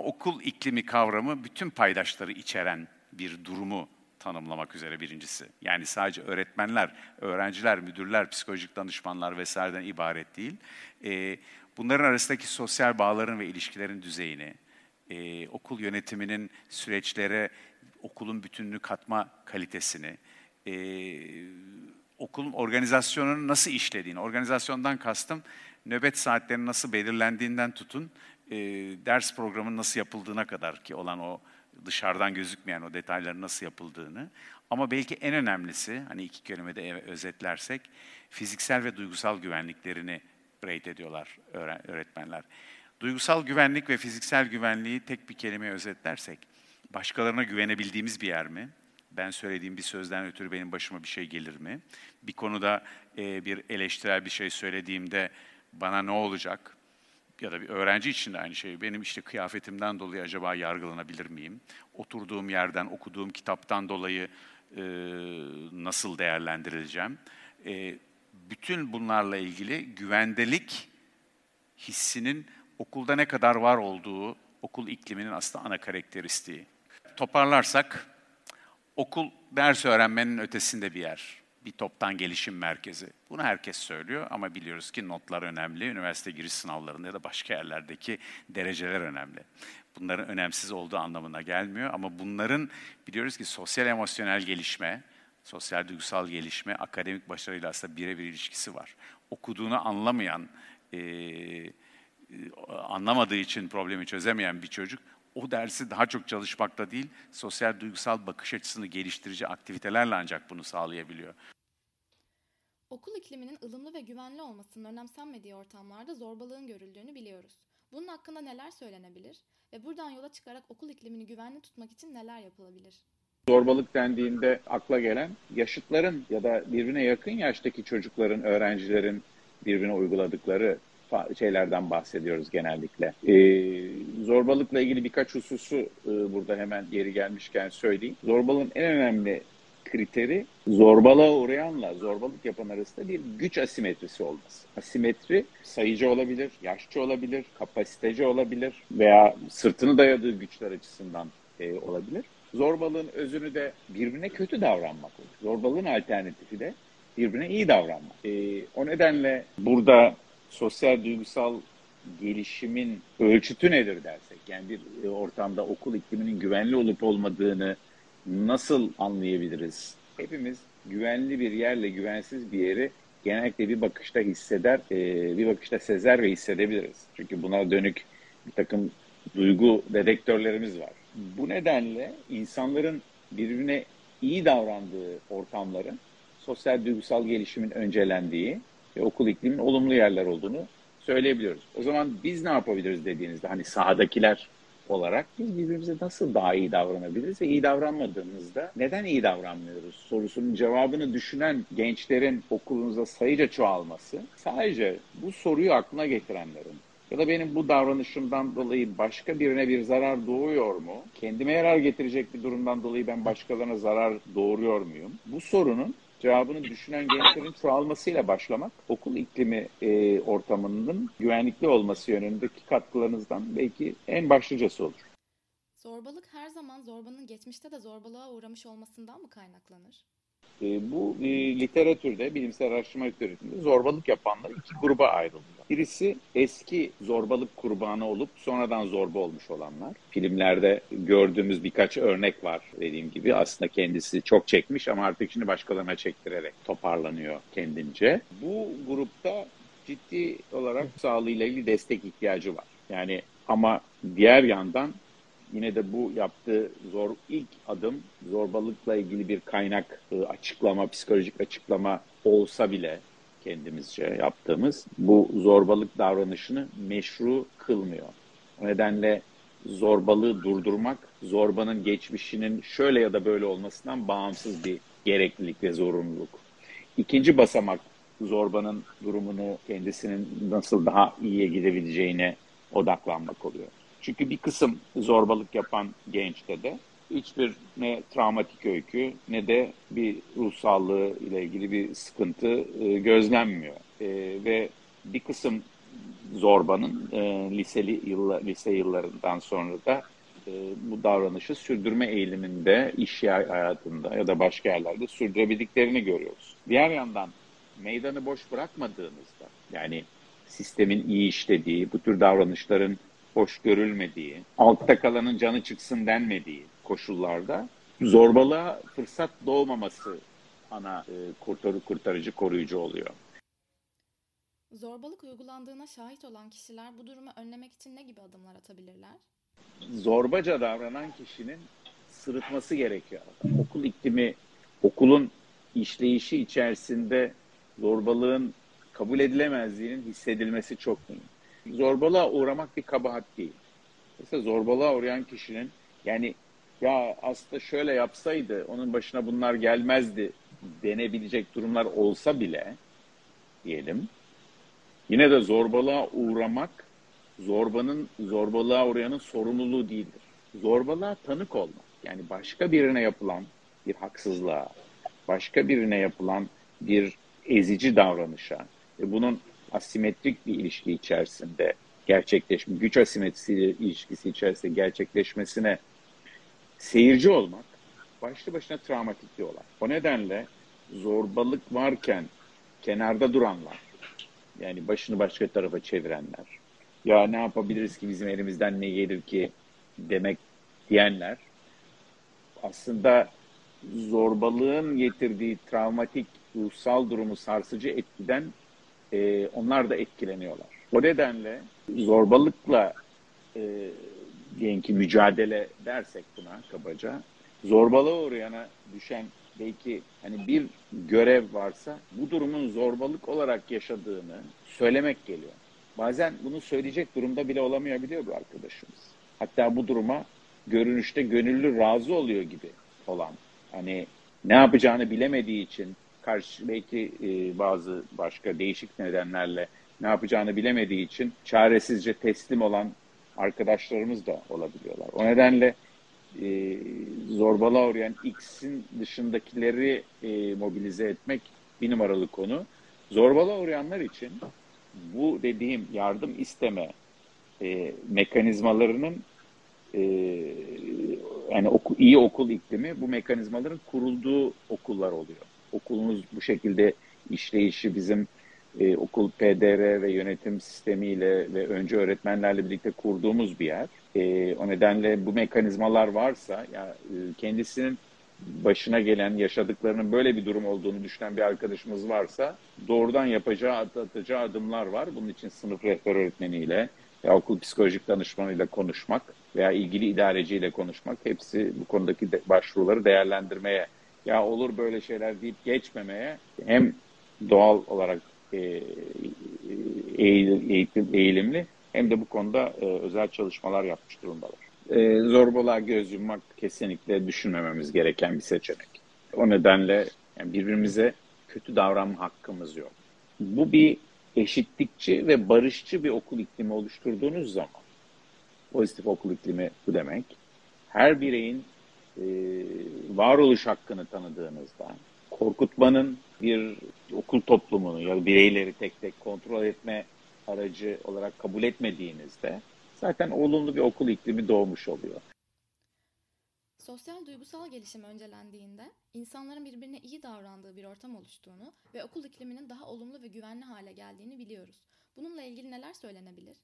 Okul iklimi kavramı bütün paydaşları içeren bir durumu tanımlamak üzere birincisi. Yani sadece öğretmenler, öğrenciler, müdürler, psikolojik danışmanlar vesaireden ibaret değil. E, bunların arasındaki sosyal bağların ve ilişkilerin düzeyini, e, okul yönetiminin süreçlere okulun bütününü katma kalitesini, e, okulun organizasyonunun nasıl işlediğini, organizasyondan kastım nöbet saatlerinin nasıl belirlendiğinden tutun, e, ders programının nasıl yapıldığına kadar ki olan o dışarıdan gözükmeyen o detayların nasıl yapıldığını. Ama belki en önemlisi, hani iki kelimede özetlersek, fiziksel ve duygusal güvenliklerini rate ediyorlar öğretmenler. Duygusal güvenlik ve fiziksel güvenliği tek bir kelimeye özetlersek, başkalarına güvenebildiğimiz bir yer mi? Ben söylediğim bir sözden ötürü benim başıma bir şey gelir mi? Bir konuda e, bir eleştirel bir şey söylediğimde bana ne olacak? Ya da bir öğrenci için de aynı şey. Benim işte kıyafetimden dolayı acaba yargılanabilir miyim? Oturduğum yerden, okuduğum kitaptan dolayı e, nasıl değerlendirileceğim? E, bütün bunlarla ilgili güvendelik hissinin okulda ne kadar var olduğu okul ikliminin aslında ana karakteristiği. Toparlarsak, okul ders öğrenmenin ötesinde bir yer. Bir toptan gelişim merkezi. Bunu herkes söylüyor ama biliyoruz ki notlar önemli. Üniversite giriş sınavlarında ya da başka yerlerdeki dereceler önemli. Bunların önemsiz olduğu anlamına gelmiyor ama bunların biliyoruz ki sosyal emosyonel gelişme, sosyal duygusal gelişme, akademik başarıyla aslında birebir ilişkisi var. Okuduğunu anlamayan, e, anlamadığı için problemi çözemeyen bir çocuk o dersi daha çok çalışmakla değil, sosyal duygusal bakış açısını geliştirici aktivitelerle ancak bunu sağlayabiliyor. Okul ikliminin ılımlı ve güvenli olmasının önemsenmediği ortamlarda zorbalığın görüldüğünü biliyoruz. Bunun hakkında neler söylenebilir ve buradan yola çıkarak okul iklimini güvenli tutmak için neler yapılabilir? Zorbalık dendiğinde akla gelen yaşıtların ya da birbirine yakın yaştaki çocukların, öğrencilerin birbirine uyguladıkları şeylerden bahsediyoruz genellikle. Ee, zorbalıkla ilgili birkaç hususu e, burada hemen yeri gelmişken söyleyeyim. Zorbalığın en önemli kriteri zorbalığa uğrayanla zorbalık yapan arasında bir güç asimetrisi olması. Asimetri sayıcı olabilir, yaşçı olabilir, kapasiteci olabilir veya sırtını dayadığı güçler açısından e, olabilir. Zorbalığın özünü de birbirine kötü davranmak olur. Zorbalığın alternatifi de birbirine iyi davranmak. E, o nedenle burada sosyal duygusal gelişimin ölçütü nedir dersek, yani bir e, ortamda okul ikliminin güvenli olup olmadığını nasıl anlayabiliriz? Hepimiz güvenli bir yerle güvensiz bir yeri genellikle bir bakışta hisseder, e, bir bakışta sezer ve hissedebiliriz. Çünkü buna dönük bir takım duygu dedektörlerimiz var. Bu nedenle insanların birbirine iyi davrandığı ortamların sosyal duygusal gelişimin öncelendiği ve okul ikliminin olumlu yerler olduğunu söyleyebiliyoruz. O zaman biz ne yapabiliriz dediğinizde hani sahadakiler olarak biz birbirimize nasıl daha iyi davranabiliriz ve iyi davranmadığımızda neden iyi davranmıyoruz sorusunun cevabını düşünen gençlerin okulunuzda sayıca çoğalması sadece bu soruyu aklına getirenlerin ya da benim bu davranışımdan dolayı başka birine bir zarar doğuyor mu? Kendime yarar getirecek bir durumdan dolayı ben başkalarına zarar doğuruyor muyum? Bu sorunun cevabını düşünen gençlerin çoğalmasıyla başlamak okul iklimi e, ortamının güvenlikli olması yönündeki katkılarınızdan belki en başlıcası olur. Zorbalık her zaman zorbanın geçmişte de zorbalığa uğramış olmasından mı kaynaklanır? E, bu e, literatürde, bilimsel araştırma literatüründe zorbalık yapanlar iki gruba ayrıldılar. Birisi eski zorbalık kurbanı olup sonradan zorba olmuş olanlar. Filmlerde gördüğümüz birkaç örnek var dediğim gibi. Aslında kendisi çok çekmiş ama artık şimdi başkalarına çektirerek toparlanıyor kendince. Bu grupta ciddi olarak sağlığıyla ilgili destek ihtiyacı var. Yani ama diğer yandan yine de bu yaptığı zor ilk adım zorbalıkla ilgili bir kaynak e, açıklama, psikolojik açıklama olsa bile kendimizce yaptığımız bu zorbalık davranışını meşru kılmıyor. O nedenle zorbalığı durdurmak, zorbanın geçmişinin şöyle ya da böyle olmasından bağımsız bir gereklilik ve zorunluluk. İkinci basamak zorbanın durumunu kendisinin nasıl daha iyiye gidebileceğine odaklanmak oluyor. Çünkü bir kısım zorbalık yapan gençte de hiçbir ne travmatik öykü ne de bir ruh sağlığı ile ilgili bir sıkıntı e, gözlenmiyor. E, ve bir kısım zorbanın e, liseli yılla, lise yıllarından sonra da e, bu davranışı sürdürme eğiliminde, iş hayatında ya da başka yerlerde sürdürebildiklerini görüyoruz. Diğer yandan meydanı boş bırakmadığınızda, yani sistemin iyi işlediği, bu tür davranışların hoş görülmediği, altta kalanın canı çıksın denmediği koşullarda zorbalığa fırsat doğmaması ana e, kurtarı, kurtarıcı koruyucu oluyor. Zorbalık uygulandığına şahit olan kişiler bu durumu önlemek için ne gibi adımlar atabilirler? Zorbaca davranan kişinin sırıtması gerekiyor. Okul iklimi, okulun işleyişi içerisinde zorbalığın kabul edilemezliğinin hissedilmesi çok mühim. Zorbalığa uğramak bir kabahat değil. Mesela zorbalığa uğrayan kişinin yani ya aslında şöyle yapsaydı onun başına bunlar gelmezdi denebilecek durumlar olsa bile diyelim yine de zorbalığa uğramak zorbanın zorbalığa uğrayanın sorumluluğu değildir. Zorbalığa tanık olmak yani başka birine yapılan bir haksızlığa, başka birine yapılan bir ezici davranışa ve bunun asimetrik bir ilişki içerisinde gerçekleşme, güç asimetrisi ilişkisi içerisinde gerçekleşmesine seyirci olmak başlı başına travmatik bir olay. O nedenle zorbalık varken kenarda duranlar, yani başını başka tarafa çevirenler, ya ne yapabiliriz ki bizim elimizden ne gelir ki demek diyenler, aslında zorbalığın getirdiği travmatik ruhsal durumu sarsıcı etkiden e, onlar da etkileniyorlar. O nedenle zorbalıkla e, diyelim ki mücadele dersek buna kabaca, zorbalığa uğrayana düşen belki hani bir görev varsa bu durumun zorbalık olarak yaşadığını söylemek geliyor. Bazen bunu söyleyecek durumda bile olamayabiliyor bu arkadaşımız. Hatta bu duruma görünüşte gönüllü razı oluyor gibi olan. Hani ne yapacağını bilemediği için karşı belki e, bazı başka değişik nedenlerle ne yapacağını bilemediği için çaresizce teslim olan arkadaşlarımız da olabiliyorlar. O nedenle e, zorbalığa uğrayan X'in dışındakileri e, mobilize etmek bir numaralı konu. Zorbalığa uğrayanlar için bu dediğim yardım isteme e, mekanizmalarının e, yani oku, iyi okul iklimi bu mekanizmaların kurulduğu okullar oluyor. Okulumuz bu şekilde işleyişi bizim e, okul PDR ve yönetim sistemiyle ve önce öğretmenlerle birlikte kurduğumuz bir yer. E, o nedenle bu mekanizmalar varsa ya e, kendisinin başına gelen yaşadıklarının böyle bir durum olduğunu düşünen bir arkadaşımız varsa doğrudan yapacağı atacağı adımlar var. Bunun için sınıf rehber öğretmeniyle ya okul psikolojik danışmanıyla konuşmak veya ilgili idareciyle konuşmak hepsi bu konudaki de, başvuruları değerlendirmeye ya olur böyle şeyler deyip geçmemeye hem doğal olarak e, eğitim, eğilimli hem de bu konuda e, özel çalışmalar yapmış durumdalar. E, zorbalığa göz yummak kesinlikle düşünmememiz gereken bir seçenek. O nedenle birbirimize kötü davranma hakkımız yok. Bu bir eşitlikçi ve barışçı bir okul iklimi oluşturduğunuz zaman, pozitif okul iklimi bu demek, her bireyin e, varoluş hakkını tanıdığınızda, korkutmanın bir okul toplumunu ya da bireyleri tek tek kontrol etme aracı olarak kabul etmediğinizde zaten olumlu bir okul iklimi doğmuş oluyor. Sosyal duygusal gelişim öncelendiğinde insanların birbirine iyi davrandığı bir ortam oluştuğunu ve okul ikliminin daha olumlu ve güvenli hale geldiğini biliyoruz. Bununla ilgili neler söylenebilir?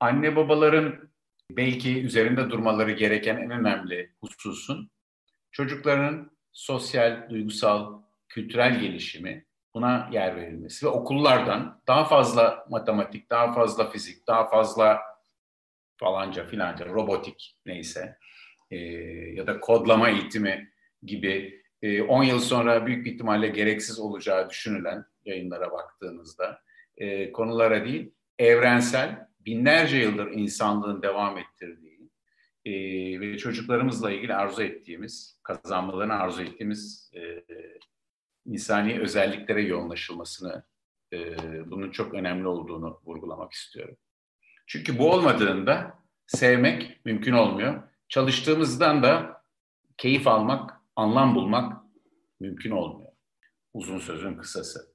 Anne babaların belki üzerinde durmaları gereken en önemli hususun çocukların sosyal, duygusal, kültürel gelişimi buna yer verilmesi ve okullardan daha fazla matematik, daha fazla fizik, daha fazla falanca filanca robotik neyse e, ya da kodlama eğitimi gibi 10 e, yıl sonra büyük bir ihtimalle gereksiz olacağı düşünülen yayınlara baktığınızda e, konulara değil evrensel binlerce yıldır insanlığın devam ettirdiği e, ve çocuklarımızla ilgili arzu ettiğimiz kazanmalarını arzu ettiğimiz e, insani özelliklere yoğunlaşılmasını, e, bunun çok önemli olduğunu vurgulamak istiyorum. Çünkü bu olmadığında sevmek mümkün olmuyor. Çalıştığımızdan da keyif almak, anlam bulmak mümkün olmuyor. Uzun sözün kısası.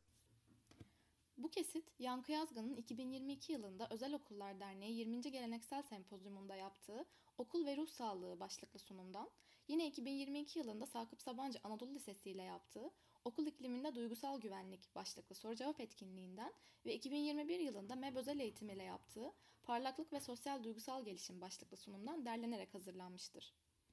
Bu kesit Yankı Yazgan'ın 2022 yılında Özel Okullar Derneği 20. Geleneksel Sempozyumunda yaptığı Okul ve Ruh Sağlığı başlıklı sunumdan, yine 2022 yılında Sakıp Sabancı Anadolu Lisesi ile yaptığı Okul İkliminde Duygusal Güvenlik başlıklı soru cevap etkinliğinden ve 2021 yılında MEB Özel Eğitim ile yaptığı Parlaklık ve Sosyal Duygusal Gelişim başlıklı sunumdan derlenerek hazırlanmıştır.